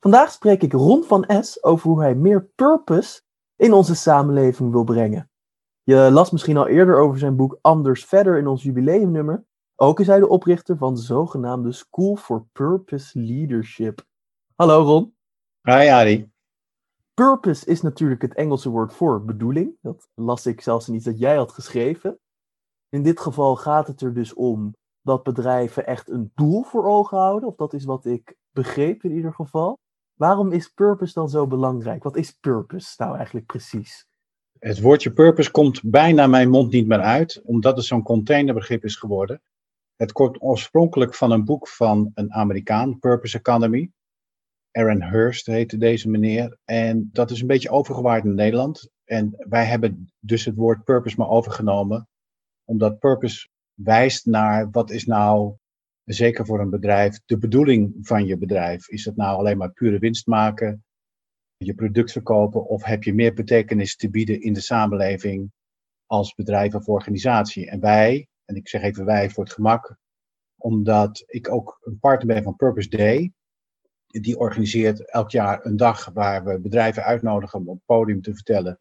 Vandaag spreek ik Ron van S over hoe hij meer purpose in onze samenleving wil brengen. Je las misschien al eerder over zijn boek Anders Verder in ons jubileumnummer. Ook is hij de oprichter van de zogenaamde School for Purpose Leadership. Hallo Ron. Hi Ari. Purpose is natuurlijk het Engelse woord voor bedoeling. Dat las ik zelfs in iets dat jij had geschreven. In dit geval gaat het er dus om dat bedrijven echt een doel voor ogen houden. Of dat is wat ik begreep in ieder geval. Waarom is purpose dan zo belangrijk? Wat is purpose nou eigenlijk precies? Het woordje purpose komt bijna mijn mond niet meer uit, omdat het zo'n containerbegrip is geworden. Het komt oorspronkelijk van een boek van een Amerikaan, Purpose Economy. Aaron Hurst heette deze meneer. En dat is een beetje overgewaaid in Nederland. En wij hebben dus het woord purpose maar overgenomen omdat purpose wijst naar wat is nou, zeker voor een bedrijf, de bedoeling van je bedrijf. Is het nou alleen maar pure winst maken, je product verkopen, of heb je meer betekenis te bieden in de samenleving als bedrijf of organisatie? En wij, en ik zeg even wij voor het gemak, omdat ik ook een partner ben van Purpose Day. Die organiseert elk jaar een dag waar we bedrijven uitnodigen om op het podium te vertellen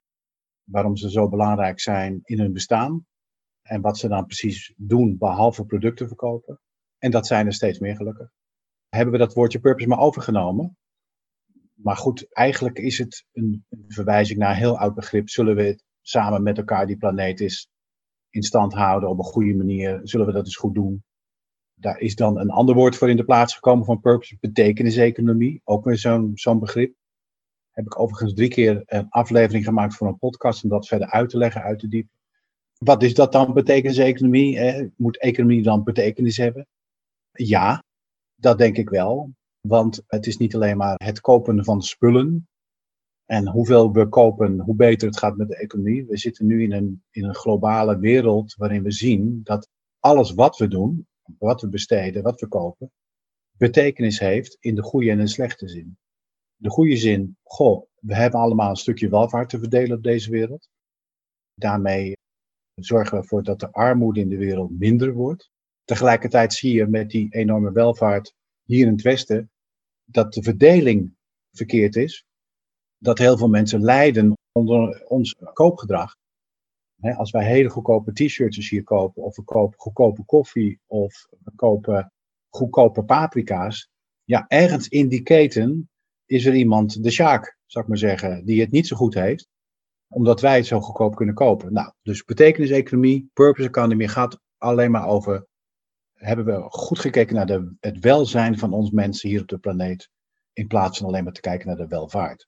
waarom ze zo belangrijk zijn in hun bestaan en wat ze dan precies doen, behalve producten verkopen. En dat zijn er steeds meer gelukkig. Hebben we dat woordje purpose maar overgenomen. Maar goed, eigenlijk is het een, verwijzing naar een heel oud begrip. Zullen we samen met elkaar die planeet is in stand houden op een goede manier? Zullen we dat eens goed doen? Daar is dan een ander woord voor in de plaats gekomen van purpose, betekeniseconomie. Ook weer zo'n zo'n begrip. Heb ik overigens drie keer een aflevering gemaakt voor een podcast om dat verder uit te leggen, uit te diepen. Wat is dat dan, betekeniseconomie? Eh, moet economie dan betekenis hebben? Ja, dat denk ik wel. Want het is niet alleen maar het kopen van spullen. En hoeveel we kopen, hoe beter het gaat met de economie. We zitten nu in een, in een globale wereld waarin we zien dat alles wat we doen, wat we besteden, wat we kopen, betekenis heeft in de goede en de slechte zin. De goede zin, goh, we hebben allemaal een stukje welvaart te verdelen op deze wereld. Daarmee zorgen we ervoor dat de armoede in de wereld minder wordt. Tegelijkertijd zie je met die enorme welvaart hier in het Westen dat de verdeling verkeerd is. Dat heel veel mensen lijden onder ons koopgedrag. als wij hele goedkope t-shirts hier kopen, of we kopen goedkope koffie, of we kopen goedkope paprika's. Ja, ergens in die keten is er iemand, de Sjaak, zou ik maar zeggen, die het niet zo goed heeft omdat wij het zo goedkoop kunnen kopen. Nou, dus betekeniseconomie, purpose economy gaat alleen maar over, hebben we goed gekeken naar de, het welzijn van ons mensen hier op de planeet, in plaats van alleen maar te kijken naar de welvaart.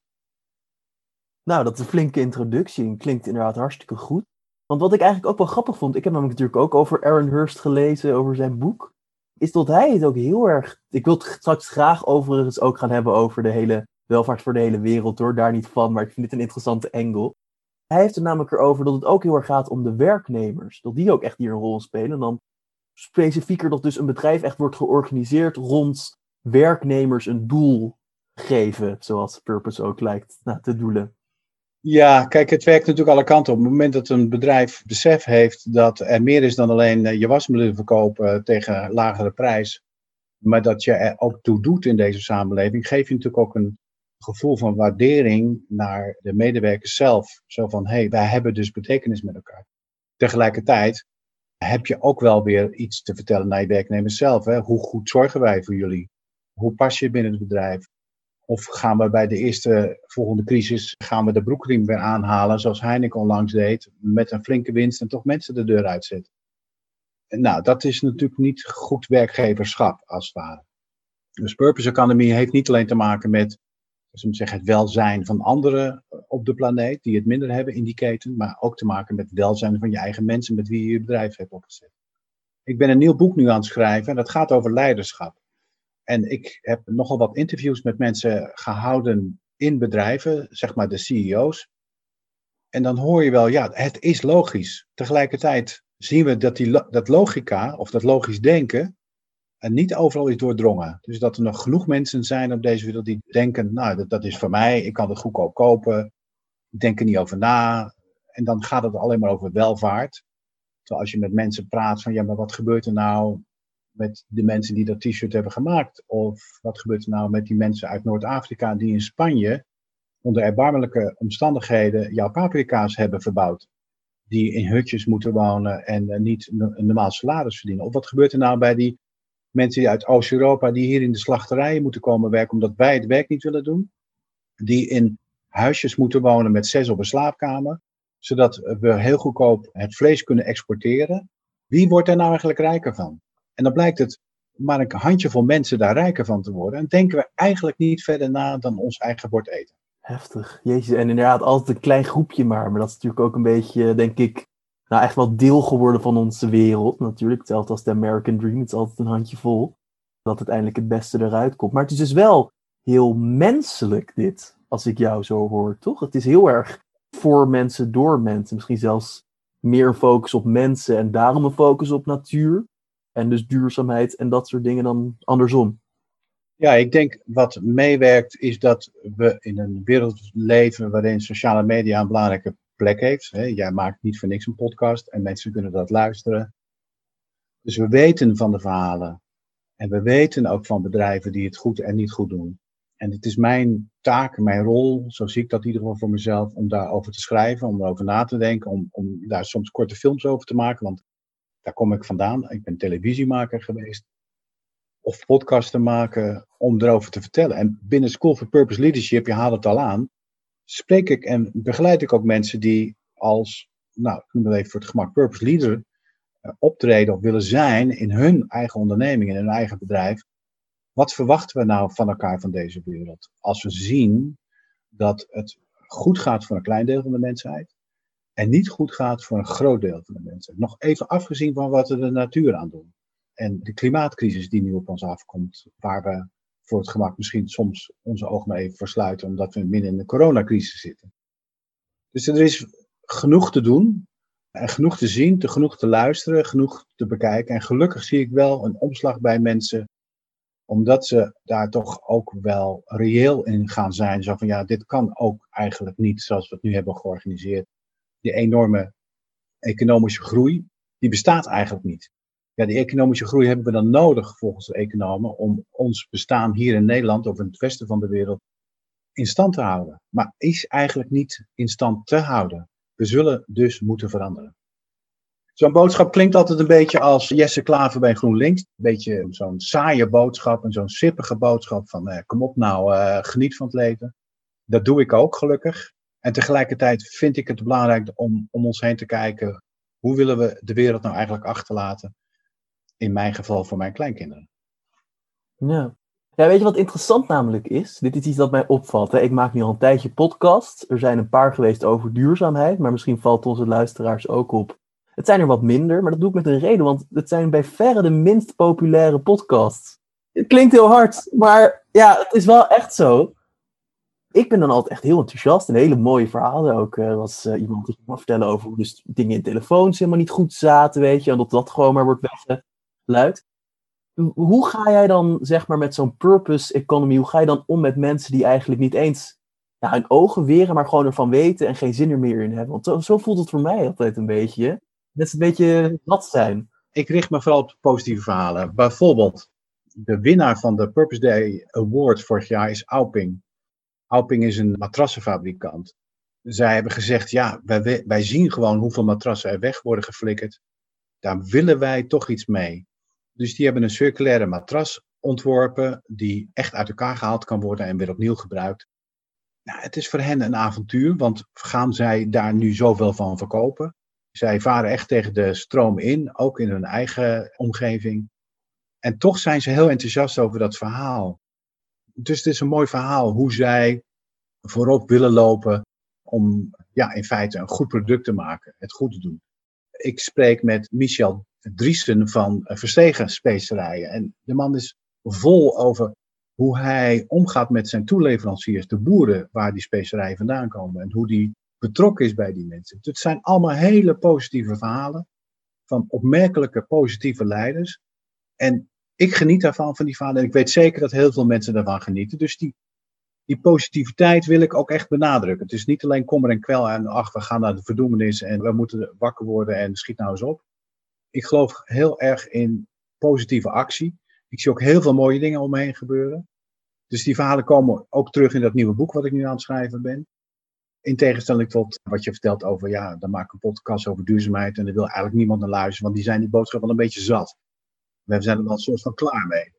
Nou, dat is een flinke introductie en klinkt inderdaad hartstikke goed. Want wat ik eigenlijk ook wel grappig vond, ik heb namelijk natuurlijk ook over Aaron Hurst gelezen, over zijn boek, is dat hij het ook heel erg, ik wil het straks graag overigens ook gaan hebben over de hele welvaart voor de hele wereld hoor, daar niet van, maar ik vind dit een interessante angle. Hij heeft er namelijk erover dat het ook heel erg gaat om de werknemers. Dat die ook echt hier een rol spelen. En dan specifieker dat dus een bedrijf echt wordt georganiseerd rond werknemers een doel geven. Zoals Purpose ook lijkt nou, te doelen. Ja, kijk, het werkt natuurlijk alle kanten op. Op het moment dat een bedrijf besef heeft dat er meer is dan alleen eh, je wasmiddelen verkopen tegen lagere prijs, maar dat je er ook toe doet in deze samenleving, geef je natuurlijk ook een gevoel van waardering naar de medewerkers zelf. Zo van, hé, hey, wij hebben dus betekenis met elkaar. Tegelijkertijd heb je ook wel weer iets te vertellen naar je werknemers zelf. Hè? Hoe goed zorgen wij voor jullie? Hoe pas je binnen het bedrijf? Of gaan we bij de eerste volgende crisis, gaan we de broekriem weer aanhalen, zoals Heineken onlangs deed, met een flinke winst en toch mensen de deur uitzet. Nou, dat is natuurlijk niet goed werkgeverschap, als het ware. Dus Purpose Economy heeft niet alleen te maken met dus zeggen, het welzijn van anderen op de planeet die het minder hebben in die keten, maar ook te maken met het welzijn van je eigen mensen met wie je je bedrijf hebt opgezet. Ik ben een nieuw boek nu aan het schrijven en dat gaat over leiderschap. En ik heb nogal wat interviews met mensen gehouden in bedrijven, zeg maar de CEO's. En dan hoor je wel, ja, het is logisch. Tegelijkertijd zien we dat die, dat logica, of dat logisch denken, en niet overal is doordrongen. Dus dat er nog genoeg mensen zijn op deze wereld die denken, nou, dat, dat is voor mij, ik kan het goedkoop kopen, ik denk er niet over na. En dan gaat het alleen maar over welvaart. Terwijl als je met mensen praat van, ja, maar wat gebeurt er nou met de mensen die dat t-shirt hebben gemaakt? Of wat gebeurt er nou met die mensen uit Noord-Afrika die in Spanje onder erbarmelijke omstandigheden jouw paprika's hebben verbouwd? Die in hutjes moeten wonen en eh, niet een normaal salaris verdienen. Of wat gebeurt er nou bij die mensen uit Oost-Europa die hier in de slachterijen moeten komen werken omdat wij het werk niet willen doen? Die in huisjes moeten wonen met zes op een slaapkamer, zodat we heel goedkoop het vlees kunnen exporteren. Wie wordt er nou eigenlijk rijker van? En dan blijkt het maar een handjevol mensen daar rijker van te worden. En denken we eigenlijk niet verder na dan ons eigen bord eten. Heftig. Jezus, en inderdaad altijd een klein groepje maar. Maar dat is natuurlijk ook een beetje, denk ik, nou echt wel deel geworden van onze wereld. Natuurlijk, hetzelfde als de American Dream. Het is altijd een handjevol. Dat uiteindelijk het beste eruit komt. Maar het is dus wel heel menselijk dit, als ik jou zo hoor, toch? Het is heel erg voor mensen, door mensen. Misschien zelfs meer focus op mensen en daarom een focus op natuur. En dus duurzaamheid en dat soort dingen dan andersom. Ja, ik denk wat meewerkt is dat we in een wereld leven waarin sociale media een belangrijke plek heeft. Jij maakt niet voor niks een podcast en mensen kunnen dat luisteren. Dus we weten van de verhalen. En we weten ook van bedrijven die het goed en niet goed doen. En het is mijn taak, mijn rol, zo zie ik dat in ieder geval voor mezelf, om daarover te schrijven, om erover na te denken, om, om daar soms korte films over te maken. Want daar kom ik vandaan. Ik ben televisiemaker geweest. Of podcasten maken om erover te vertellen. En binnen School for Purpose Leadership, je haalt het al aan, spreek ik en begeleid ik ook mensen die als, nou, ik noem het even voor het gemak, purpose leader uh, optreden of willen zijn in hun eigen onderneming, in hun eigen bedrijf. Wat verwachten we nou van elkaar van deze wereld? Als we zien dat het goed gaat voor een klein deel van de mensheid, en niet goed gaat voor een groot deel van de mensen. Nog even afgezien van wat we de natuur aan doen. En de klimaatcrisis die nu op ons afkomt, waar we voor het gemak misschien soms onze ogen maar even versluiten, omdat we midden in de coronacrisis zitten. Dus er is genoeg te doen, en genoeg te zien, te genoeg te luisteren, genoeg te bekijken. En gelukkig zie ik wel een omslag bij mensen, omdat ze daar toch ook wel reëel in gaan zijn. Zo van ja, dit kan ook eigenlijk niet zoals we het nu hebben georganiseerd die enorme economische groei, die bestaat eigenlijk niet. Die economische groei hebben we dan nodig volgens de economen om ons bestaan hier in Nederland of in het westen van de wereld in stand te houden. Maar is eigenlijk niet in stand te houden. We zullen dus moeten veranderen. Zo'n boodschap klinkt altijd een beetje als Jesse Klaver bij GroenLinks. Een beetje zo'n saaie boodschap en zo'n sippige boodschap van eh, kom op nou, uh, geniet van het leven. Dat doe ik ook gelukkig. En tegelijkertijd vind ik het belangrijk om om ons heen te kijken. Hoe willen we de wereld nou eigenlijk achterlaten? In mijn geval voor mijn kleinkinderen. Ja. Ja, weet je wat interessant namelijk is? Dit is iets dat mij opvalt. Hè? Ik maak nu al een tijdje podcast. Er zijn een paar geweest over duurzaamheid, maar misschien valt onze luisteraars ook op. Het zijn er wat minder, maar dat doe ik met een reden, want het zijn bij verre de minst populaire podcasts. Het klinkt heel hard, maar ja, het is wel echt zo ik ben dan altijd echt heel enthousiast. Een hele mooie verhalen. Ook uh, was uh, iemand die me vertellen over hoe dus dingen in telefoons helemaal niet goed zaten, weet je. En dat dat gewoon maar wordt weggeluid. Hoe ga jij dan, zeg maar, met zo'n purpose economy, hoe ga je dan om met mensen die eigenlijk niet eens hun ogen weren, maar gewoon ervan weten en geen zin er meer in hebben? Want zo, voelt het voor mij altijd een beetje. Dat ze een beetje nat zijn. Ik richt me vooral op positieve verhalen. Bijvoorbeeld, de winnaar van de Purpose Day Award vorig jaar is Auping. Alping is een matrassenfabrikant. Zij hebben gezegd, ja, wij, wij zien gewoon hoeveel matrassen er weg worden geflikkerd. Daar willen wij toch iets mee. Dus die hebben een circulaire matras ontworpen die echt uit elkaar gehaald kan worden en weer opnieuw gebruikt. Nou, het is voor hen een avontuur, want gaan zij daar nu zoveel van verkopen? Zij varen echt tegen de stroom in, ook in hun eigen omgeving. En toch zijn ze heel enthousiast over dat verhaal dus het is een mooi verhaal hoe zij voorop willen lopen om ja, in feite een goed product te maken, het goed te doen. Ik spreek met Michel Driesen van Verstegen Specerijen en de man is vol over hoe hij omgaat met zijn toeleveranciers, de boeren waar die specerijen vandaan komen en hoe die betrokken is bij die mensen. Het zijn allemaal hele positieve verhalen van opmerkelijke positieve leiders. En ik geniet daarvan, van die verhalen. En ik weet zeker dat heel veel mensen daarvan genieten. Dus die, die positiviteit wil ik ook echt benadrukken. Het is niet alleen kommer en kwel en ach, we gaan naar de verdoemenis en we moeten wakker worden en schiet nou eens op. Ik geloof heel erg in positieve actie. Ik zie ook heel veel mooie dingen om me heen gebeuren. Dus die verhalen komen ook terug in dat nieuwe boek wat ik nu aan het schrijven ben. In tegenstelling tot wat je vertelt over, ja, dan maak ik een podcast over duurzaamheid en er wil eigenlijk niemand naar luisteren, want die zijn die boodschap wel een beetje zat. We zijn er wel een soort van klaar mee.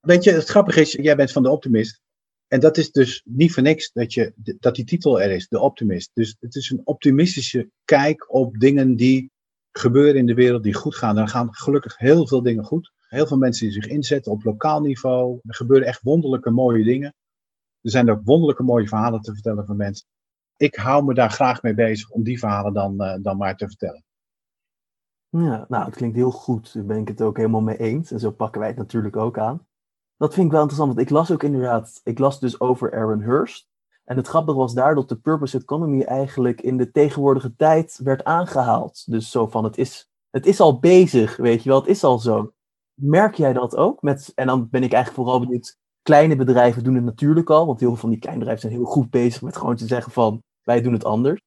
Weet je, het grappige is, jij bent van de optimist. En dat is dus niet voor niks dat, je, dat die titel er is, de optimist. Dus het is een optimistische kijk op dingen die gebeuren in de wereld, die goed gaan. Er gaan gelukkig heel veel dingen goed. Heel veel mensen die zich inzetten op lokaal niveau. Er gebeuren echt wonderlijke mooie dingen. Er zijn ook wonderlijke mooie verhalen te vertellen van mensen. Ik hou me daar graag mee bezig om die verhalen dan, uh, dan maar te vertellen. Ja, nou, het klinkt heel goed. Daar ben ik het ook helemaal mee eens. En zo pakken wij het natuurlijk ook aan. Dat vind ik wel interessant, want ik las ook inderdaad, ik las dus over Aaron Hurst. En het grappige was daar dat de purpose economy eigenlijk in de tegenwoordige tijd werd aangehaald. Dus zo van, het is, het is al bezig, weet je wel, het is al zo. Merk jij dat ook? Met, en dan ben ik eigenlijk vooral benieuwd, kleine bedrijven doen het natuurlijk al, want heel veel van die kleine bedrijven zijn heel goed bezig met gewoon te zeggen van, wij doen het anders.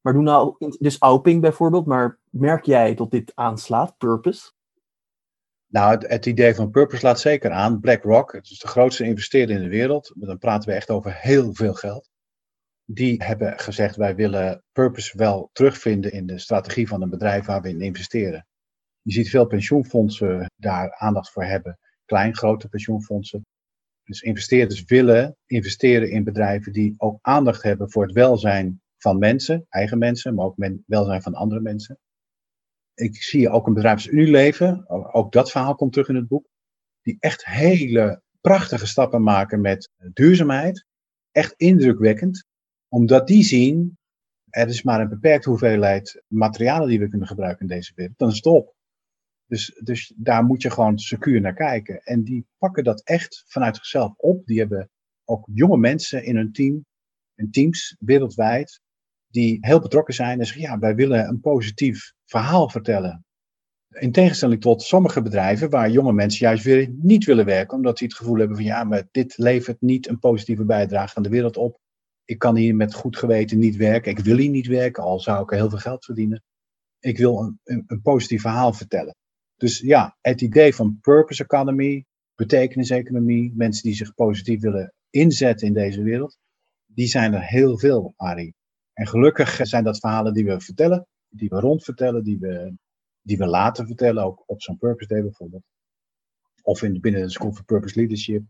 Maar doe nou, dus Auping bijvoorbeeld, maar merk jij dat dit aanslaat, purpose? Nou, het, idee van purpose laat zeker aan. BlackRock, het is de grootste investeerder in de wereld. Dan praten we echt over heel veel geld. Die hebben gezegd, wij willen purpose wel terugvinden in de strategie van een bedrijf waar we in investeren. Je ziet veel pensioenfondsen daar aandacht voor hebben. Klein, grote pensioenfondsen. Dus investeerders willen investeren in bedrijven die ook aandacht hebben voor het welzijn van mensen, eigen mensen, maar ook men, welzijn van andere mensen. Ik zie ook een bedrijf als ook dat verhaal komt terug in het boek, die echt hele prachtige stappen maken met duurzaamheid. Echt indrukwekkend, omdat die zien, er is maar een beperkte hoeveelheid materialen die we kunnen gebruiken in deze wereld, dan is het op. Dus, dus daar moet je gewoon secuur naar kijken. En die pakken dat echt vanuit zichzelf op. Die hebben ook jonge mensen in hun team, en teams wereldwijd, die heel betrokken zijn en zeggen, ja, wij willen een positief verhaal vertellen. In tegenstelling tot sommige bedrijven waar jonge mensen juist weer niet willen werken, omdat die het gevoel hebben van, ja, maar dit levert niet een positieve bijdrage aan de wereld op. Ik kan hier met goed geweten niet werken. Ik wil hier niet werken, al zou ik er heel veel geld verdienen. Ik wil een, een, positief verhaal vertellen. Dus ja, het idee van purpose economy, betekeniseconomie, mensen die zich positief willen inzetten in deze wereld, die zijn er heel veel, Arie. En gelukkig zijn dat verhalen die we vertellen, die we rondvertellen, die we, die we laten vertellen, ook op zo'n Purpose Day bijvoorbeeld. Of in, binnen de School for Purpose Leadership.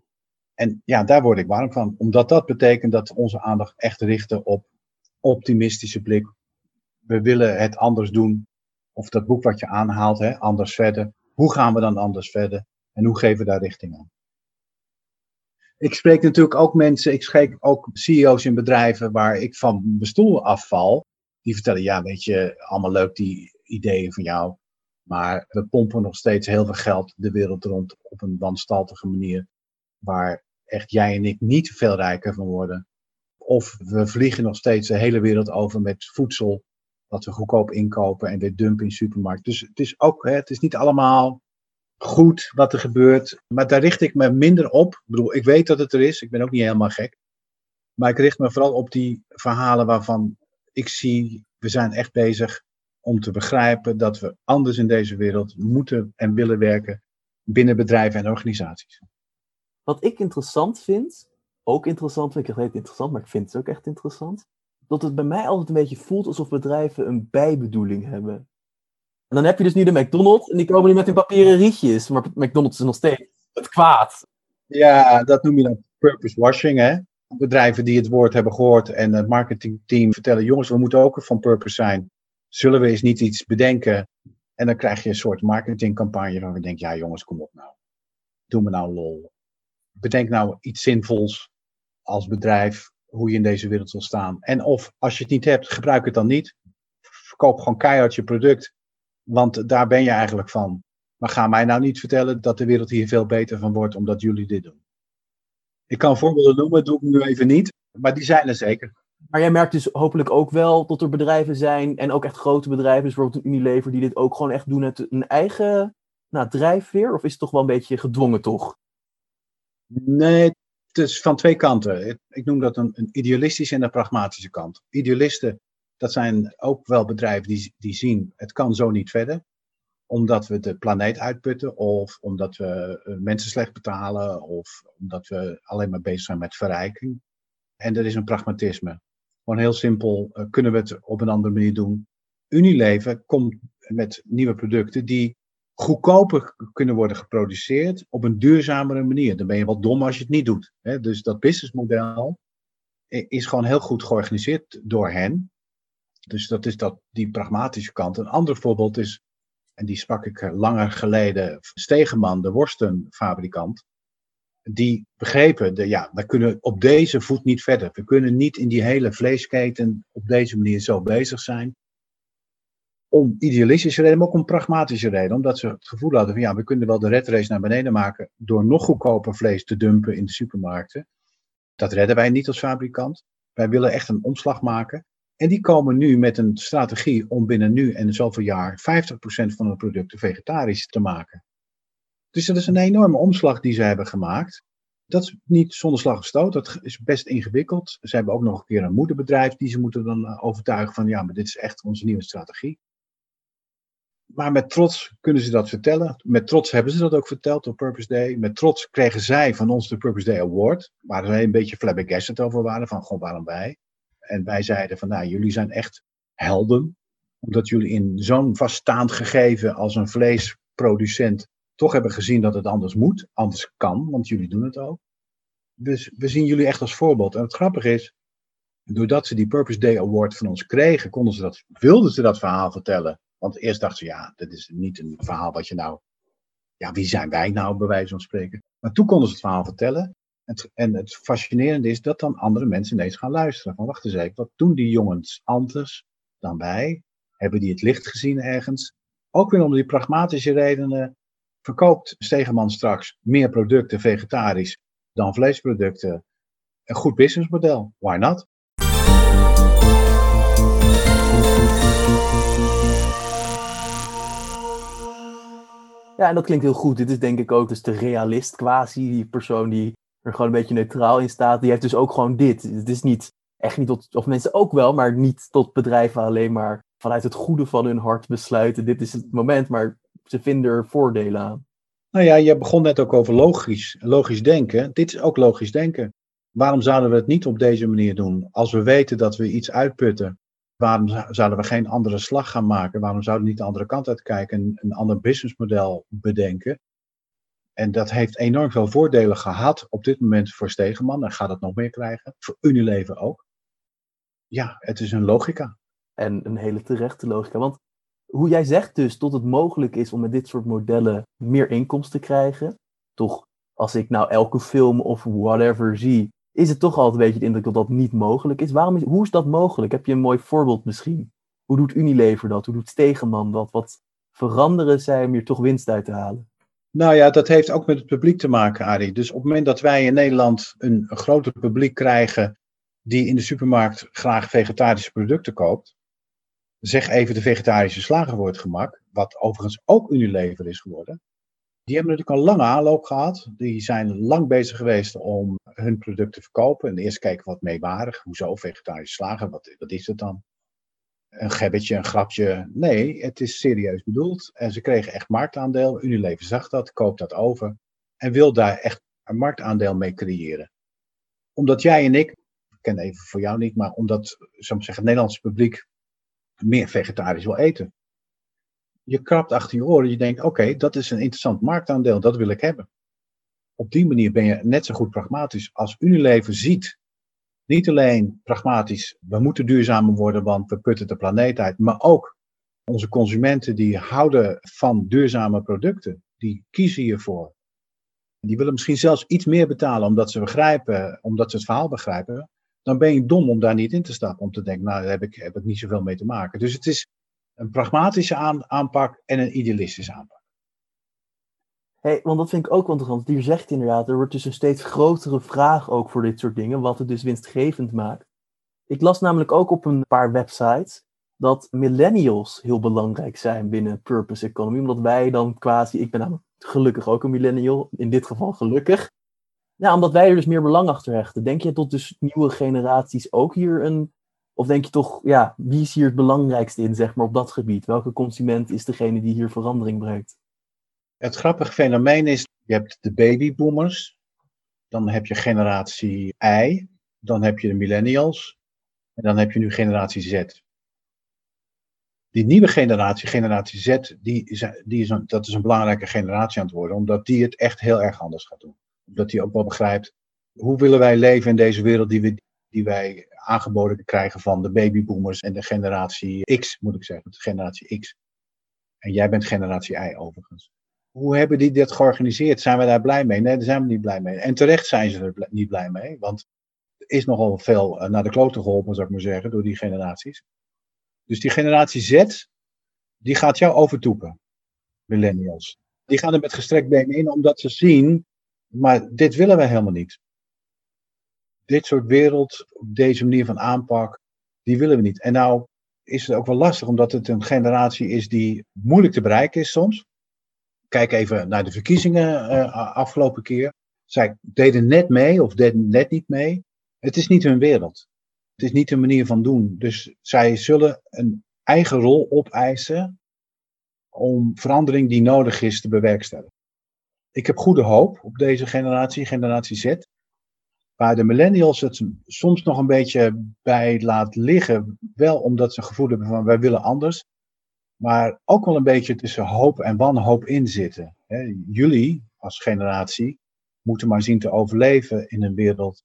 En ja, daar word ik warm van, omdat dat betekent dat we onze aandacht echt richten op optimistische blik. We willen het anders doen. Of dat boek wat je aanhaalt, hè, anders verder. Hoe gaan we dan anders verder? En hoe geven we daar richting aan? Ik spreek natuurlijk ook mensen, ik spreek ook CEO's in bedrijven waar ik van mijn stoel afval. Die vertellen, ja, weet je, allemaal leuk die ideeën van jou. Maar we pompen nog steeds heel veel geld de wereld rond op een wanstaltige manier. Waar echt jij en ik niet veel rijker van worden. Of we vliegen nog steeds de hele wereld over met voedsel. Dat we goedkoop inkopen en weer dumpen in supermarkten. Dus het is ook, hè, het is niet allemaal goed wat er gebeurt. Maar daar richt ik me minder op. Ik bedoel, ik weet dat het er is. Ik ben ook niet helemaal gek. Maar ik richt me vooral op die verhalen waarvan ik zie, we zijn echt bezig om te begrijpen dat we anders in deze wereld moeten en willen werken binnen bedrijven en organisaties. Wat ik interessant vind, ook interessant vind, ik het interessant, maar ik vind het ook echt interessant, dat het bij mij altijd een beetje voelt alsof bedrijven een bijbedoeling hebben. En dan heb je dus nu de McDonald's en die komen nu met hun papieren rietjes. Maar McDonald's is nog steeds het kwaad. Ja, dat noem je dan purpose washing, hè? Bedrijven die het woord hebben gehoord en het marketingteam vertellen: jongens, we moeten ook van purpose zijn. Zullen we eens niet iets bedenken? En dan krijg je een soort marketingcampagne waar we denken: ja, jongens, kom op nou. Doe me nou lol. Bedenk nou iets zinvols als bedrijf, hoe je in deze wereld wil staan. En of als je het niet hebt, gebruik het dan niet. Verkoop gewoon keihard je product want daar ben je eigenlijk van. Maar ga mij nou niet vertellen dat de wereld hier veel beter van wordt omdat jullie dit doen. Ik kan voorbeelden noemen, dat doe ik nu even niet. Maar die zijn er zeker. Maar jij merkt dus hopelijk ook wel dat er bedrijven zijn, en ook echt grote bedrijven, dus bijvoorbeeld Unilever, die dit ook gewoon echt doen uit een eigen nou, drijfveer? Of is het toch wel een beetje gedwongen toch? Nee, het is van twee kanten. Ik noem dat een, een idealistische en een pragmatische kant. Idealisten, dat zijn ook wel bedrijven die, die zien, het kan zo niet verder omdat we de planeet uitputten, of omdat we eh, mensen slecht betalen, of omdat we alleen maar bezig zijn met verrijking. En er is een pragmatisme. Gewoon heel simpel, uh, kunnen we het op een andere manier doen? Unilever komt met nieuwe producten die goedkoper kunnen worden geproduceerd op een duurzamere manier. Dan ben je wel dom als je het niet doet. Dus dat businessmodel is gewoon heel goed georganiseerd door hen. Dus dat is dat, die pragmatische kant. Een ander voorbeeld is en die sprak ik eh, langer geleden, Stegeman, de worstenfabrikant, die begrepen, de, ja, we kunnen op deze voet niet verder. We kunnen niet in die hele vleesketen op deze manier zo bezig zijn. Om idealistische reden, maar ook om pragmatische reden. Omdat ze het gevoel hadden van ja, we kunnen wel de red race naar beneden maken door nog goedkoper vlees te dumpen in de supermarkten. Dat redden wij niet als fabrikant. Wij willen echt een omslag maken. En die komen nu met een strategie om binnen nu en zoveel jaar 50% van hun producten vegetarisch te maken. Dus dat is een enorme omslag die ze hebben gemaakt. Dat is niet zonder slag of stoot, dat is best ingewikkeld. Ze hebben ook nog een keer een moederbedrijf die ze moeten dan eh, overtuigen van ja, maar dit is echt onze nieuwe strategie. Maar met trots kunnen ze dat vertellen. Met trots hebben ze dat ook verteld op Purpose Day. Met trots kregen zij van ons de Purpose Day Award. Waar ze een beetje flabbergasted over waren. Van, gewoon waarom wij? En wij zeiden van, nou, jullie zijn echt helden. Omdat jullie in zo'n vaststaand gegeven als een vleesproducent toch hebben gezien dat het anders moet, anders kan, want jullie doen het ook. Dus we zien jullie echt als voorbeeld. En het grappige is, doordat ze die Purpose Day Award van ons kregen, konden ze dat, wilden ze dat verhaal vertellen. Want eerst dachten ze, ja, dit is niet een verhaal wat je nou, ja, wie zijn wij nou, bij wijze van spreken. Maar toen konden ze het verhaal vertellen. En het fascinerende is dat dan andere mensen ineens gaan luisteren. Van wacht eens even, wat doen die jongens anders dan wij? Hebben die het licht gezien ergens? Ook weer om die pragmatische redenen verkoopt Stegeman straks meer producten vegetarisch dan vleesproducten. Een goed businessmodel. Why not? Ja, en dat klinkt heel goed. Dit is denk ik ook dus de realist quasi, die persoon die er gewoon een beetje neutraal in staat, die heeft dus ook gewoon dit. Het is niet echt niet tot, of mensen ook wel, maar niet tot bedrijven alleen maar vanuit het goede van hun hart besluiten. Dit is het moment, maar ze vinden er voordelen aan. Nou ja, je begon net ook over logisch, logisch denken. Dit is ook logisch denken. Waarom zouden we het niet op deze manier doen? Als we weten dat we iets uitputten, waarom zouden we geen andere slag gaan maken? Waarom zouden we niet de andere kant uitkijken en een ander businessmodel bedenken? En dat heeft enorm veel voordelen gehad op dit moment voor Stegeman. En gaat het nog meer krijgen. Voor Unilever ook. Ja, het is een logica. En een hele terechte logica. Want hoe jij zegt dus tot het mogelijk is om met dit soort modellen meer inkomsten te krijgen. Toch, als ik nou elke film of whatever zie, is het toch altijd een beetje de indruk dat dat niet mogelijk is. Waarom is, hoe is dat mogelijk? Heb je een mooi voorbeeld misschien? Hoe doet Unilever dat? Hoe doet Stegeman dat? Wat veranderen zij om hier toch winst uit te halen? Nou ja, dat heeft ook met het publiek te maken, Arie. Dus op het moment dat wij in Nederland een, groter publiek krijgen die in de supermarkt graag vegetarische producten koopt, zeg even de vegetarische slager voor gemak, wat overigens ook Unilever is geworden. Die hebben natuurlijk een lange aanloop gehad. Die zijn lang bezig geweest om hun product te verkopen. En eerst kijken wat meewarig. Hoezo vegetarische slager? Wat, wat is het dan? Een gebbetje, een grapje. Nee, het is serieus bedoeld. En ze kregen echt marktaandeel. Unilever zag dat, koopt dat over. En wil daar echt een marktaandeel mee creëren. Omdat jij en ik, ik ken even voor jou niet, maar omdat, zou zeggen, het Nederlandse publiek meer vegetarisch wil eten. Je krabt achter je oren, je denkt, oké, dat is een interessant marktaandeel, dat wil ik hebben. Op die manier ben je net zo goed pragmatisch als Unilever ziet niet alleen pragmatisch, we moeten duurzamer worden, want we putten de planeet uit, maar ook onze consumenten die houden van duurzame producten, die kiezen hiervoor. Die willen misschien zelfs iets meer betalen omdat ze begrijpen, omdat ze het verhaal begrijpen. Dan ben je dom om daar niet in te stappen, om te denken, nou daar heb ik, heb ik niet zoveel mee te maken. Dus het is een pragmatische aanpak en een idealistische aanpak. Hey, want dat vind ik ook interessant. Hier zegt inderdaad, er wordt dus een steeds grotere vraag ook voor dit soort dingen, wat het dus winstgevend maakt. Ik las namelijk ook op een paar websites dat millennials heel belangrijk zijn binnen purpose economy, omdat wij dan quasi, ik ben namelijk gelukkig ook een millennial, in dit geval gelukkig, ja, omdat wij er dus meer belang achter hechten. Denk je tot dus nieuwe generaties ook hier een. Of denk je toch, ja, wie is hier het belangrijkste in, zeg maar, op dat gebied? Welke consument is degene die hier verandering brengt? Het grappige fenomeen is, je hebt de babyboomers, dan heb je generatie I, dan heb je de millennials en dan heb je nu generatie Z. Die nieuwe generatie, generatie Z, die is, die is een, dat is een belangrijke generatie aan het worden, omdat die het echt heel erg anders gaat doen dat hij ook wel begrijpt, hoe willen wij leven in deze wereld die, we, die wij aangeboden krijgen van de babyboomers en de generatie X, moet ik zeggen, de generatie X. En jij bent generatie Y overigens. Hoe hebben die dit georganiseerd? Zijn we daar blij mee? Nee, daar zijn we niet blij mee. En terecht zijn ze er niet blij mee, want er is nogal veel eh, naar de kloten geholpen, zou ik maar zeggen, door die generaties. Dus die generatie Z, die gaat jou overtoepen, millennials. Die gaan er met gestrekt been in, omdat ze zien maar dit willen wij helemaal niet. Dit soort wereld, deze manier van aanpak, die willen we niet. En nou is het ook wel lastig, omdat het een generatie is die moeilijk te bereiken is soms. Kijk even naar de verkiezingen uh, afgelopen keer. Zij deden net mee of deden net niet mee. Het is niet hun wereld. Het is niet hun manier van doen. Dus zij zullen een eigen rol opeisen om verandering die nodig is te bewerkstelligen ik heb goede hoop op deze generatie, generatie Z. Waar de millennials het soms nog een beetje bij laat liggen. Wel omdat ze gevoel hebben van wij willen anders. Maar ook wel een beetje tussen hoop en wanhoop in zitten. Jullie als generatie moeten maar zien te overleven in een wereld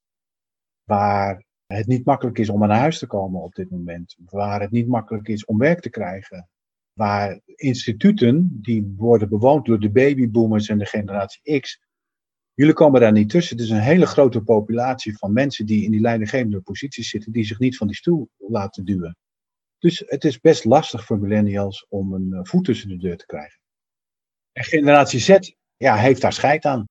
waar het niet makkelijk is om aan huis te komen op dit moment. Waar het niet makkelijk is om werk te krijgen waar instituten, die worden bewoond door de babyboomers en de generatie X, jullie komen daar niet tussen. Het is een hele grote populatie van mensen die in die leidinggevende posities zitten, die zich niet van die stoel laten duwen. Dus het is best lastig voor millennials om een eh, voet tussen de deur te krijgen. En generatie Z, ja, heeft daar scheid aan.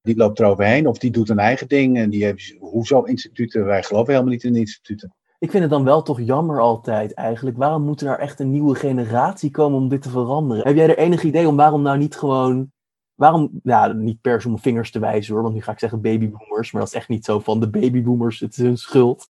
Die loopt eroverheen of die doet een eigen ding. En die heeft, hoezo instituten? Wij geloven helemaal niet in instituten. Ik vind het dan wel toch jammer altijd eigenlijk. Waarom moet er nou echt een nieuwe generatie komen om dit te veranderen? Heb jij er enig idee om waarom nou niet gewoon... Waarom, ja, niet per se om vingers te wijzen hoor, want nu ga ik zeggen babyboomers, maar dat is echt niet zo van de babyboomers, het is hun schuld.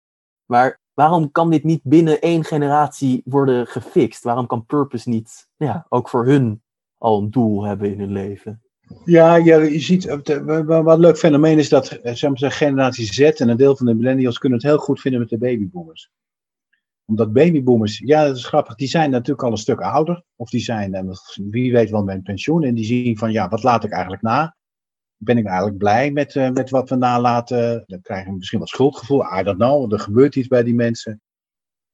Maar waarom kan dit niet binnen één generatie worden gefixt? Waarom kan Purpose niet, ja, ook voor hun al een doel hebben in hun leven? Ja, ja, je ziet, eh, wat een leuk fenomeen is dat eh, zeg maar, generatie Z en een deel van de millennials kunnen het heel goed vinden met de babyboomers. Omdat babyboomers, ja dat is grappig, die zijn natuurlijk al een stuk ouder. Of die zijn, eh, wie weet wel, met pensioen. En die zien van, ja, wat laat ik eigenlijk na? Ben ik eigenlijk blij met, met wat we nalaten? Dan krijgen we misschien wat schuldgevoel. I don't know, er gebeurt iets bij die mensen.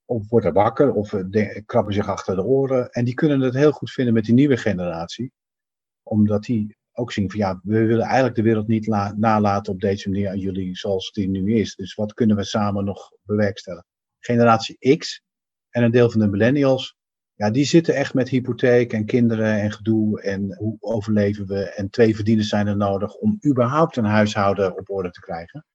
Of wordt er wakker, of de, krabben zich achter de oren. En die kunnen het heel goed vinden met die nieuwe generatie omdat die ook zien van ja, we willen eigenlijk de wereld niet nalaten op deze manier aan jullie zoals die nu is. Dus wat kunnen we samen nog bewerkstelligen? Generatie X en een deel van de millennials, ja, die zitten echt met hypotheek en kinderen en gedoe en hoe overleven we en twee verdieners zijn er nodig om überhaupt een huishouden op orde te krijgen.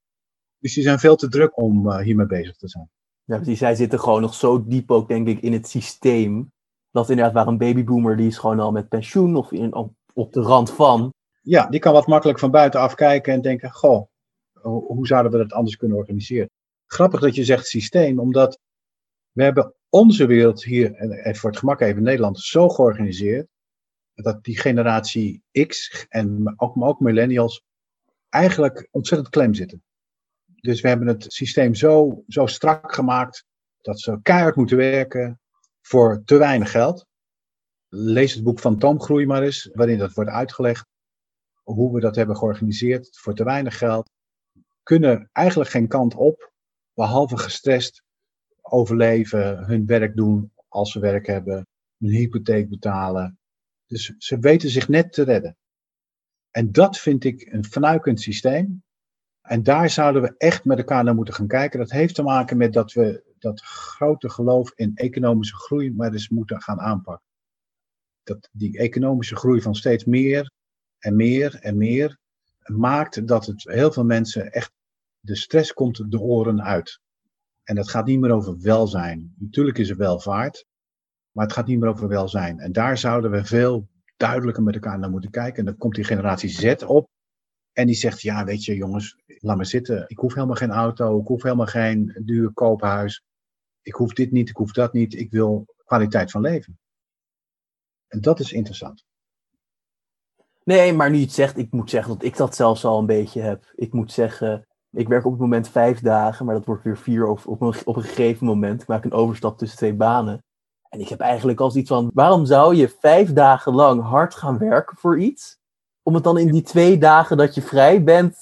Dus die zijn veel te druk om uh, hiermee bezig te zijn. Ja, precies. Zij zitten gewoon nog zo diep ook, denk ik, in het systeem. Dat inderdaad waar een babyboomer, die is gewoon al met pensioen of in, op de rand van. Ja, die kan wat makkelijk van buitenaf kijken en denken: Goh, hoe zouden we dat anders kunnen organiseren? Grappig dat je zegt systeem, omdat we hebben onze wereld hier, en voor het gemak even Nederland, zo georganiseerd. Dat die generatie X en ook, ook millennials eigenlijk ontzettend klem zitten. Dus we hebben het systeem zo, zo strak gemaakt dat ze keihard moeten werken voor te weinig geld. Lees het boek van Toomgroei maar eens, waarin dat wordt uitgelegd. Hoe we dat hebben georganiseerd voor te weinig geld. Kunnen eigenlijk geen kant op, behalve gestrest overleven, hun werk doen als ze werk hebben, hun hypotheek betalen. Dus ze weten zich net te redden. En dat vind ik een fnuikend systeem. En daar zouden we echt met elkaar naar moeten gaan kijken. Dat heeft te maken met dat we dat grote geloof in economische groei maar eens moeten gaan aanpakken dat die economische groei van steeds meer en meer en meer maakt dat het heel veel mensen echt, de stress komt de oren uit. En het gaat niet meer over welzijn. Natuurlijk is er welvaart, maar het gaat niet meer over welzijn. En daar zouden we veel duidelijker met elkaar naar moeten kijken. En dan komt die generatie Z op. En die zegt, ja, weet je, jongens, laat me zitten. Ik hoef helemaal geen auto. Ik hoef helemaal geen duur koophuis. Ik hoef dit niet, ik hoef dat niet. Ik wil kwaliteit van leven. En dat is interessant. Nee, maar nu je het zegt, ik moet zeggen dat ik dat zelfs al een beetje heb. Ik moet zeggen, ik werk op het moment vijf dagen, maar dat wordt weer vier op, op, een, op een gegeven moment. Ik maak een overstap tussen twee banen. En ik heb eigenlijk als iets van, waarom zou je vijf dagen lang hard gaan werken voor iets? Om het dan in die twee dagen dat je vrij bent,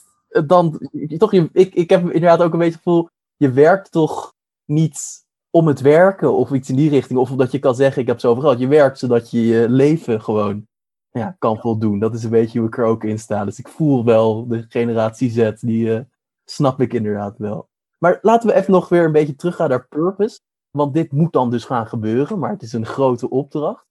dan, toch, je, ik, ik heb inderdaad ook een beetje het gevoel, je werkt toch niet om het werken of iets in die richting. Of omdat je kan zeggen, ik heb zoveel geld. Je werkt zodat je je leven gewoon ja, kan voldoen. Dat is een beetje hoe ik er ook in sta. Dus ik voel wel de generatie Z, die uh, snap ik inderdaad wel. Maar laten we even nog weer een beetje teruggaan naar purpose. Want dit moet dan dus gaan gebeuren, maar het is een grote opdracht.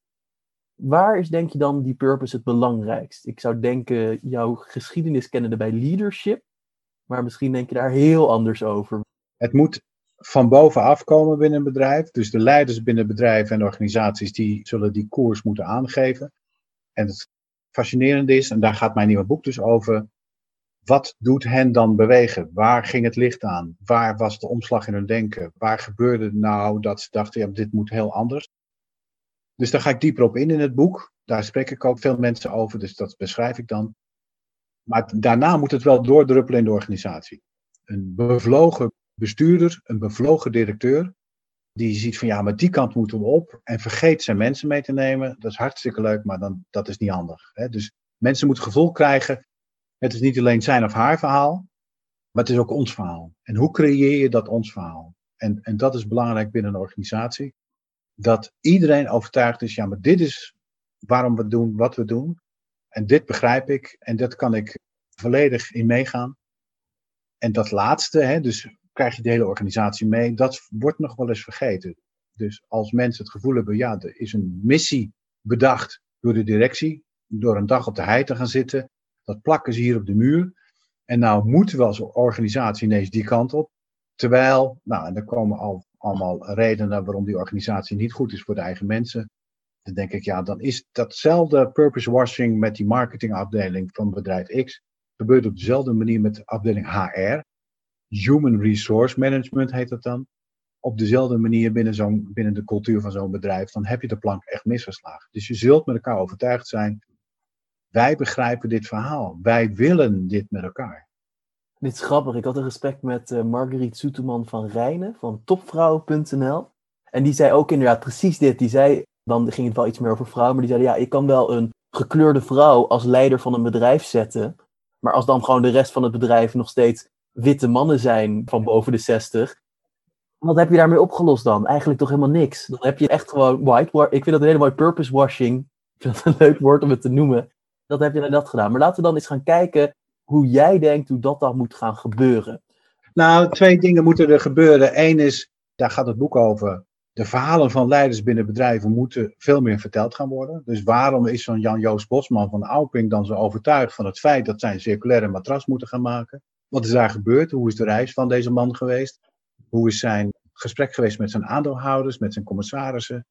Waar is denk je dan die purpose het belangrijkst? Ik zou denken, jouw geschiedenis kennende bij leadership. Maar misschien denk je daar heel anders over. Het moet van bovenaf komen binnen een bedrijf. Dus de leiders binnen bedrijven en organisaties die zullen die koers moeten aangeven. En het fascinerende is, en daar gaat mijn nieuwe boek dus over, wat doet hen dan bewegen? Waar ging het licht aan? Waar was de omslag in hun denken? Waar gebeurde nou dat ze dachten, ja, dit moet heel anders? Dus daar ga ik dieper op in in het boek. Daar spreek ik ook veel mensen over, dus dat beschrijf ik dan. Maar daarna moet het wel doordruppelen in de organisatie. Een bevlogen bestuurder, een bevlogen directeur, die ziet van ja, maar die kant moeten we op en vergeet zijn mensen mee te nemen. Dat is hartstikke leuk, maar dan, dat is niet handig. Hè? Dus mensen moeten gevoel krijgen, het is niet alleen zijn of haar verhaal, maar het is ook ons verhaal. En hoe creëer je dat ons verhaal? En, en dat is belangrijk binnen een organisatie. Dat iedereen overtuigd is, ja, maar dit is waarom we doen wat we doen. En dit begrijp ik en dat kan ik volledig in meegaan. En dat laatste, hè, dus krijg je de hele organisatie mee. Dat wordt nog wel eens vergeten. Dus als mensen het gevoel hebben, ja, er is een missie bedacht door de directie, door een dag op de hei te gaan zitten, dat plakken ze hier op de muur. En nou moeten we als organisatie ineens die kant op. Terwijl, nou, en er komen al allemaal redenen waarom die organisatie niet goed is voor de eigen mensen. Dan denk ik, ja, dan is datzelfde purpose washing met die marketingafdeling van bedrijf X. Gebeurt op dezelfde manier met de afdeling HR. Human Resource Management heet dat dan. Op dezelfde manier binnen, zo'n, binnen de cultuur van zo'n bedrijf. Dan heb je de plank echt misgeslagen. Dus je zult met elkaar overtuigd zijn. Wij begrijpen dit verhaal. Wij willen dit met elkaar. Dit is grappig. Ik had een gesprek met uh, Marguerite Soeteman van Rijnen van topvrouwen.nl. En die zei ook inderdaad precies dit. Die zei, dan ging het wel iets meer over vrouwen, maar die zei ja, ik kan wel een gekleurde vrouw als leider van een bedrijf zetten. Maar als dan gewoon de rest van het bedrijf nog steeds witte mannen zijn van boven de 60. Wat heb je daarmee opgelost dan? Eigenlijk toch helemaal niks. Dan heb je echt gewoon white. Ik vind dat een hele mooie purpose washing. Ik vind dat een leuk woord om het te noemen. Dat heb je dat gedaan. Maar laten we dan eens gaan kijken hoe jij denkt hoe dat dan moet gaan gebeuren. Nou, twee dingen moeten er gebeuren. Eén is, daar gaat het boek over. De verhalen van leiders binnen bedrijven moeten veel meer verteld gaan worden. Dus waarom is zo'n Jan-Joost Bosman van Auping dan zo overtuigd van het feit dat zij een circulaire matras moeten gaan maken? Wat is daar gebeurd? Hoe is de reis van deze man geweest? Hoe is zijn gesprek geweest met zijn aandeelhouders, met zijn commissarissen,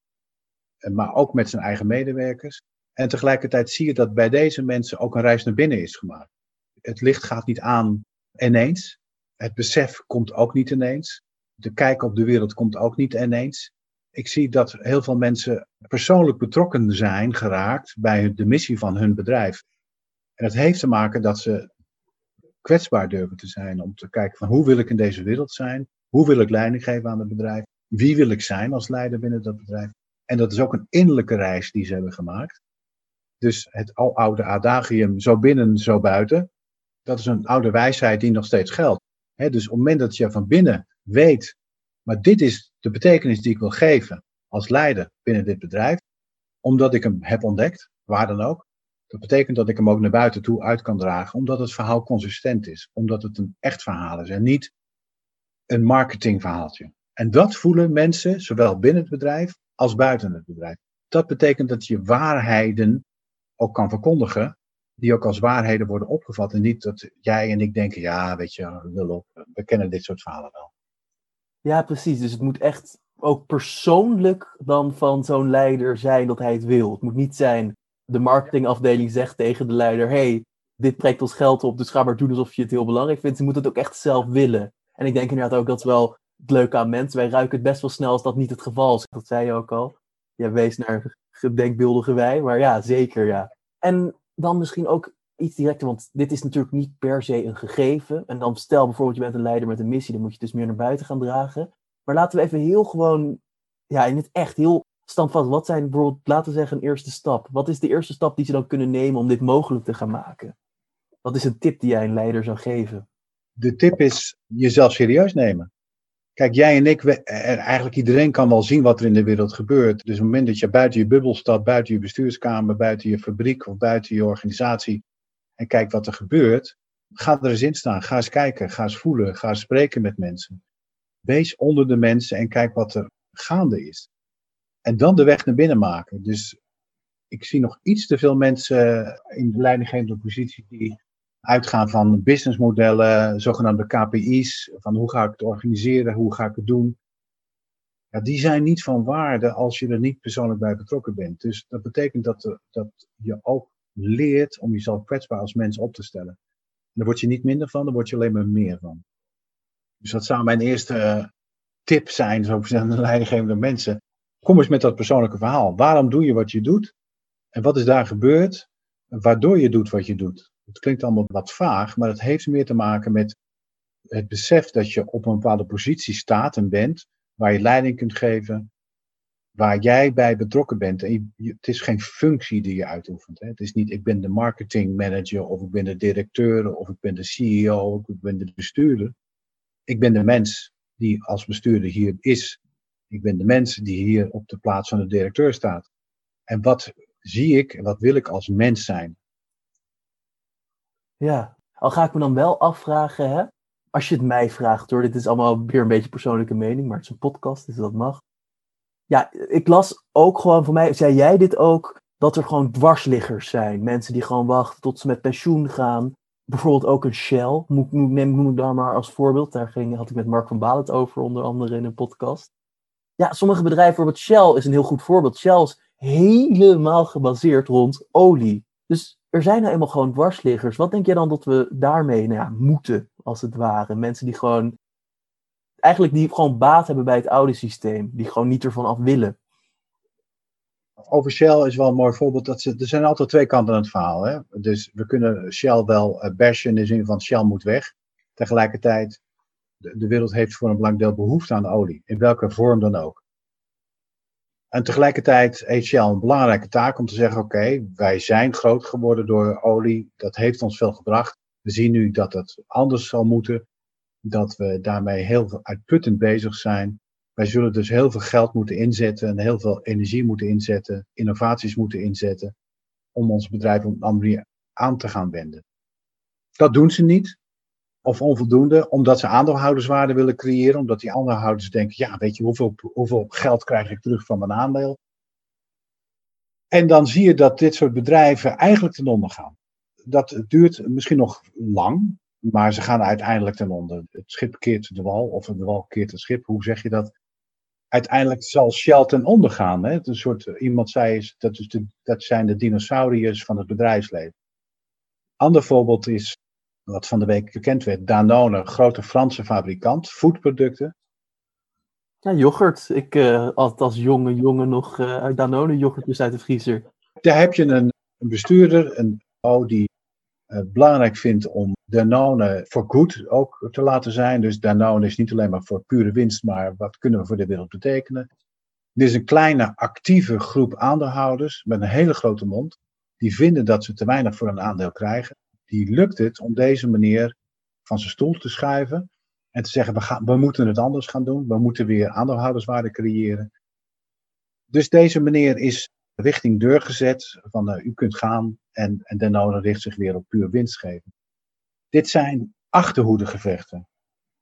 eh, maar ook met zijn eigen medewerkers? En tegelijkertijd zie je dat bij deze mensen ook een reis naar binnen is gemaakt. Het licht gaat niet aan ineens. Het besef komt ook niet ineens. De kijk op de wereld komt ook niet ineens. Ik zie dat heel veel mensen persoonlijk betrokken zijn geraakt bij de missie van hun bedrijf. En dat heeft te maken dat ze kwetsbaar durven te zijn. Om te kijken van hoe wil ik in deze wereld zijn? Hoe wil ik leiding geven aan het bedrijf? Wie wil ik zijn als leider binnen dat bedrijf? En dat is ook een innerlijke reis die ze hebben gemaakt. Dus het oude adagium, zo binnen, zo buiten. Dat is een oude wijsheid die nog steeds geldt. dus op het moment dat je van binnen weet, maar dit is de betekenis die ik wil geven als leider binnen dit bedrijf, omdat ik hem heb ontdekt, waar dan ook, dat betekent dat ik hem ook naar buiten toe uit kan dragen, omdat het verhaal consistent is. Omdat het een echt verhaal is en niet een marketingverhaaltje. En dat voelen mensen, zowel binnen het bedrijf als buiten het bedrijf. Dat betekent dat je waarheden ook kan verkondigen die ook als waarheden worden opgevat. En niet dat jij en ik denken, ja, weet je, op, we kennen dit soort verhalen wel. Ja, precies. Dus het moet echt ook persoonlijk dan van zo'n leider zijn dat hij het wil. Het moet niet zijn, de marketingafdeling zegt tegen de leider, hey, dit trekt ons geld op, dus ga maar doen alsof je het heel belangrijk vindt. Ze moeten het ook echt zelf willen. En ik denk inderdaad ook dat is wel het leuke aan mensen. Wij ruiken het best wel snel als dat niet het geval is. Dat zei je ook al. Je wees naar gedenkbeeldige wij, maar ja, zeker ja. En dan misschien ook iets directer, want dit is natuurlijk niet per se een gegeven. En dan stel bijvoorbeeld, je bent een leider met een missie, dan moet je dus meer naar buiten gaan dragen. Maar laten we even heel gewoon, ja, in het echt heel standvast. Wat zijn bijvoorbeeld, laten we zeggen, een eerste stap? Wat is de eerste stap die ze dan kunnen nemen om dit mogelijk te gaan maken? Wat is een tip die jij een leider zou geven? De tip is jezelf serieus nemen. Kijk, jij en ik, en eigenlijk iedereen kan wel zien wat er in de wereld gebeurt. Dus op het moment dat je buiten je bubbel staat, buiten je bestuurskamer, buiten je fabriek of buiten je organisatie en kijkt wat er gebeurt, ga er eens in staan. Ga eens kijken, ga eens voelen, ga eens spreken met mensen. Wees onder de mensen en kijk wat er gaande is. En dan de weg naar binnen maken. Dus ik zie nog iets te veel mensen in de leidinggevende positie die uitgaan van businessmodellen, zogenaamde KPI's, van hoe ga ik het organiseren, hoe ga ik het doen. Ja, die zijn niet van waarde als je er niet persoonlijk bij betrokken bent. Dus dat betekent dat, dat je ook leert om jezelf kwetsbaar als mens op te stellen. En daar word je niet minder van, daar word je alleen maar meer van. Dus dat zou mijn eerste tip zijn, zo aan de leidinggevende mensen. Kom eens met dat persoonlijke verhaal. Waarom doe je wat je doet? En wat is daar gebeurd? Waardoor je doet wat je doet? Het klinkt allemaal wat vaag, maar het heeft meer te maken met het besef dat je op een bepaalde positie staat en bent, waar je leiding kunt geven, waar jij bij betrokken bent. En het is geen functie die je uitoefent. Hè. Het is niet ik ben de marketing manager of ik ben de directeur of ik ben de CEO of ik ben de bestuurder. Ik ben de mens die als bestuurder hier is. Ik ben de mens die hier op de plaats van de directeur staat. En wat zie ik en wat wil ik als mens zijn? Ja, al ga ik me dan wel afvragen, hè? als je het mij vraagt hoor, dit is allemaal weer een beetje persoonlijke mening, maar het is een podcast, dus dat mag. Ja, ik las ook gewoon, voor mij, zei jij dit ook, dat er gewoon dwarsliggers zijn. Mensen die gewoon wachten tot ze met pensioen gaan. Bijvoorbeeld ook een Shell, moet, neem, noem ik daar maar als voorbeeld. Daar ging, had ik met Mark van Baal het over, onder andere in een podcast. Ja, sommige bedrijven, bijvoorbeeld Shell is een heel goed voorbeeld. Shell is helemaal gebaseerd rond olie. Dus er zijn nou eenmaal gewoon dwarsliggers. Wat denk je dan dat we daarmee nou moeten, als het ware? Mensen die gewoon, eigenlijk die gewoon baat hebben bij het oude systeem. Die gewoon niet ervan af willen. Over Shell is wel een mooi voorbeeld. Dat ze, er zijn altijd twee kanten aan het verhaal. Hè? Dus we kunnen Shell wel uh, bashen in de zin van Shell moet weg. Tegelijkertijd, de, de wereld heeft voor een belangrijk deel behoefte aan olie. In welke vorm dan ook. En tegelijkertijd heeft Shell een belangrijke taak om te zeggen: oké, wij zijn groot geworden door olie, dat heeft ons veel gebracht. We zien nu dat het anders zal moeten, dat we daarmee heel uitputtend bezig zijn. Wij zullen dus heel veel geld moeten inzetten en heel veel energie moeten inzetten, innovaties moeten inzetten, om ons bedrijf op een andere manier aan te gaan wenden. Dat doen ze niet of onvoldoende, omdat ze aandeelhouderswaarde willen creëren, omdat die aandeelhouders denken, ja, weet je, hoeveel, hoeveel geld krijg ik terug van mijn aandeel? En dan zie je dat dit soort bedrijven eigenlijk ten onder gaan. Dat duurt misschien nog lang, maar ze gaan uiteindelijk ten onder. Het schip keert de wal, of de wal keert het schip, hoe zeg je dat? Uiteindelijk zal Shell ten onder gaan. Hè? Een soort, iemand zei, dat, is de, dat zijn de dinosauriërs van het bedrijfsleven. Ander voorbeeld is wat van de week bekend werd, Danone, grote Franse fabrikant, foodproducten. Ja, yoghurt. Ik uh, altijd als jonge jongen nog uh, Danone yoghurtjes uit de vriezer. Daar heb je een, een bestuurder, een vrouw die uh, belangrijk vindt om Danone voor goed ook te laten zijn. Dus Danone is niet alleen maar voor pure winst, maar wat kunnen we voor de wereld betekenen. Dit is een kleine actieve groep aandeelhouders met een hele grote mond. Die vinden dat ze te weinig voor een aandeel krijgen die lukt het om deze manier van zijn stoel te schuiven en te zeggen, we, gaan, we moeten het anders gaan doen, we moeten weer aandeelhouderswaarde creëren. Dus deze meneer is richting deur gezet van uh, u kunt gaan en, en Danone richt zich weer op puur winstgeven. Dit zijn achterhoedegevechten.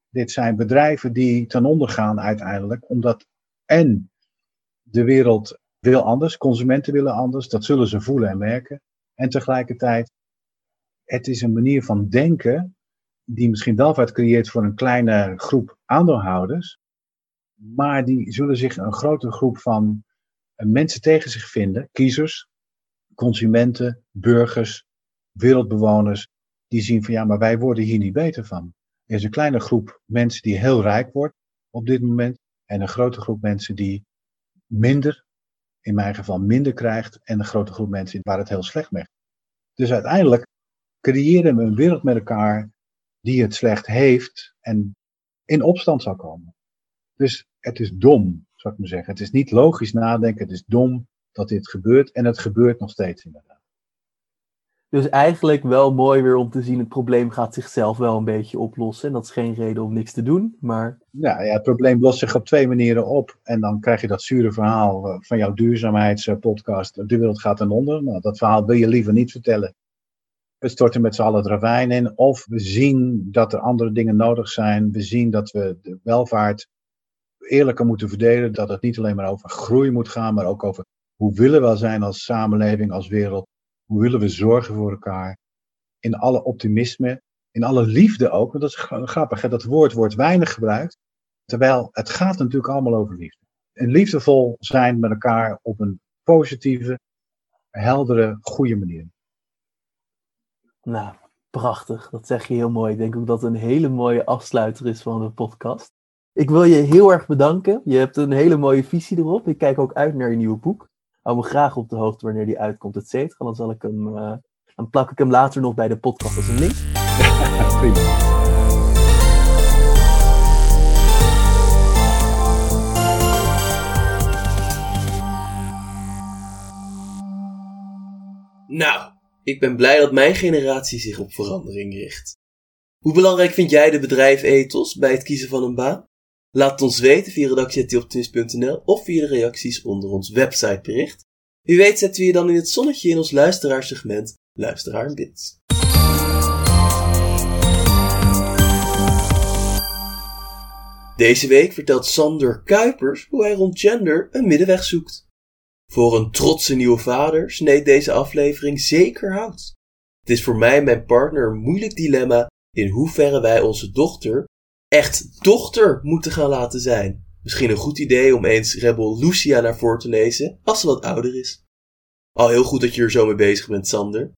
Dit zijn bedrijven die ten onder gaan uiteindelijk, omdat en de wereld wil anders, consumenten willen anders, dat zullen ze voelen en merken. En tegelijkertijd het is een manier van denken die misschien welvaart creëert voor een kleine groep aandeelhouders, maar die zullen zich een grote groep van eh, mensen tegen zich vinden, kiezers, consumenten, burgers, wereldbewoners, die zien van ja, maar wij worden hier niet beter van. Er is een kleine groep mensen die heel rijk wordt op dit moment en een grote groep mensen die minder, in mijn geval minder krijgt en een grote groep mensen waar het heel slecht mee gaat. Dus uiteindelijk creëren we een wereld met elkaar die het slecht heeft en in opstand zal komen. Dus het is dom, zou ik maar zeggen. Het is niet logisch nadenken, het is dom dat dit gebeurt en het gebeurt nog steeds inderdaad. Dus eigenlijk wel mooi weer om te zien, het probleem gaat zichzelf wel een beetje oplossen. En dat is geen reden om niks te doen, maar... Ja, ja, het probleem lost zich op twee manieren op. En dan krijg je dat zure verhaal eh, van jouw duurzaamheidspodcast. De wereld gaat ten onder. Nou, dat verhaal wil je liever niet vertellen. We storten met z'n allen het in. Of we zien dat er andere dingen nodig zijn. We zien dat we de welvaart eerlijker moeten verdelen. Dat het niet alleen maar over groei moet gaan, maar ook over hoe willen we zijn als samenleving, als wereld. Hoe willen we zorgen voor elkaar? In alle optimisme, in alle liefde ook. Want dat is grappig, hè? dat woord wordt weinig gebruikt. Terwijl het gaat natuurlijk allemaal over liefde. En liefdevol zijn met elkaar op een positieve, heldere, goede manier. Nou, prachtig. Dat zeg je heel mooi. Ik denk ook dat het een hele mooie afsluiter is van de podcast. Ik wil je heel erg bedanken. Je hebt een hele mooie visie erop. Ik kijk ook uit naar je nieuwe boek. Hou me graag op de hoogte wanneer die uitkomt, et cetera. Dan, zal ik hem, uh, dan plak ik hem later nog bij de podcast als een link. Prima. Nou, ik ben blij dat mijn generatie zich op verandering richt. Hoe belangrijk vind jij de bedrijfethos bij het kiezen van een baan? Laat het ons weten via redactie.optimist.nl of via de reacties onder ons websitebericht. Wie weet zetten we je dan in het zonnetje in ons luisteraarsegment Luisteraar Bits. Deze week vertelt Sander Kuipers hoe hij rond gender een middenweg zoekt. Voor een trotse nieuwe vader sneed deze aflevering zeker hout. Het is voor mij en mijn partner een moeilijk dilemma in hoeverre wij onze dochter echt dochter moeten gaan laten zijn. Misschien een goed idee om eens Rebel Lucia naar voren te lezen als ze wat ouder is. Al heel goed dat je er zo mee bezig bent, Sander.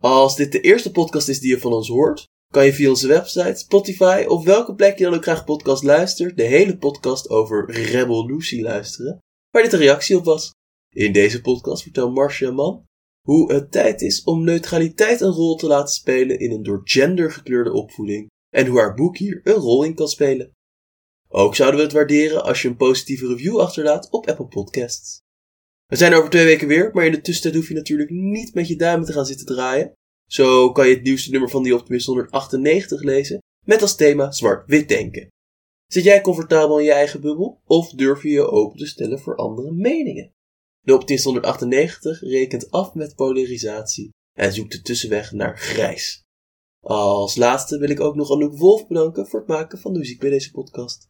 Als dit de eerste podcast is die je van ons hoort, kan je via onze website, Spotify of welke plek je dan ook graag podcast luistert, de hele podcast over Rebel Lucy luisteren, waar dit een reactie op was. In deze podcast vertelt Marcia Man hoe het tijd is om neutraliteit een rol te laten spelen in een door gender gekleurde opvoeding en hoe haar boek hier een rol in kan spelen. Ook zouden we het waarderen als je een positieve review achterlaat op Apple Podcasts. We zijn over twee weken weer, maar in de tussentijd hoef je natuurlijk niet met je duimen te gaan zitten draaien. Zo kan je het nieuwste nummer van die Optimist 198 lezen, met als thema zwart-wit denken. Zit jij comfortabel in je eigen bubbel, of durf je je open te stellen voor andere meningen? De Optimist 198 rekent af met polarisatie en zoekt de tussenweg naar grijs. Als laatste wil ik ook nog Anouk Wolf bedanken voor het maken van de muziek bij deze podcast.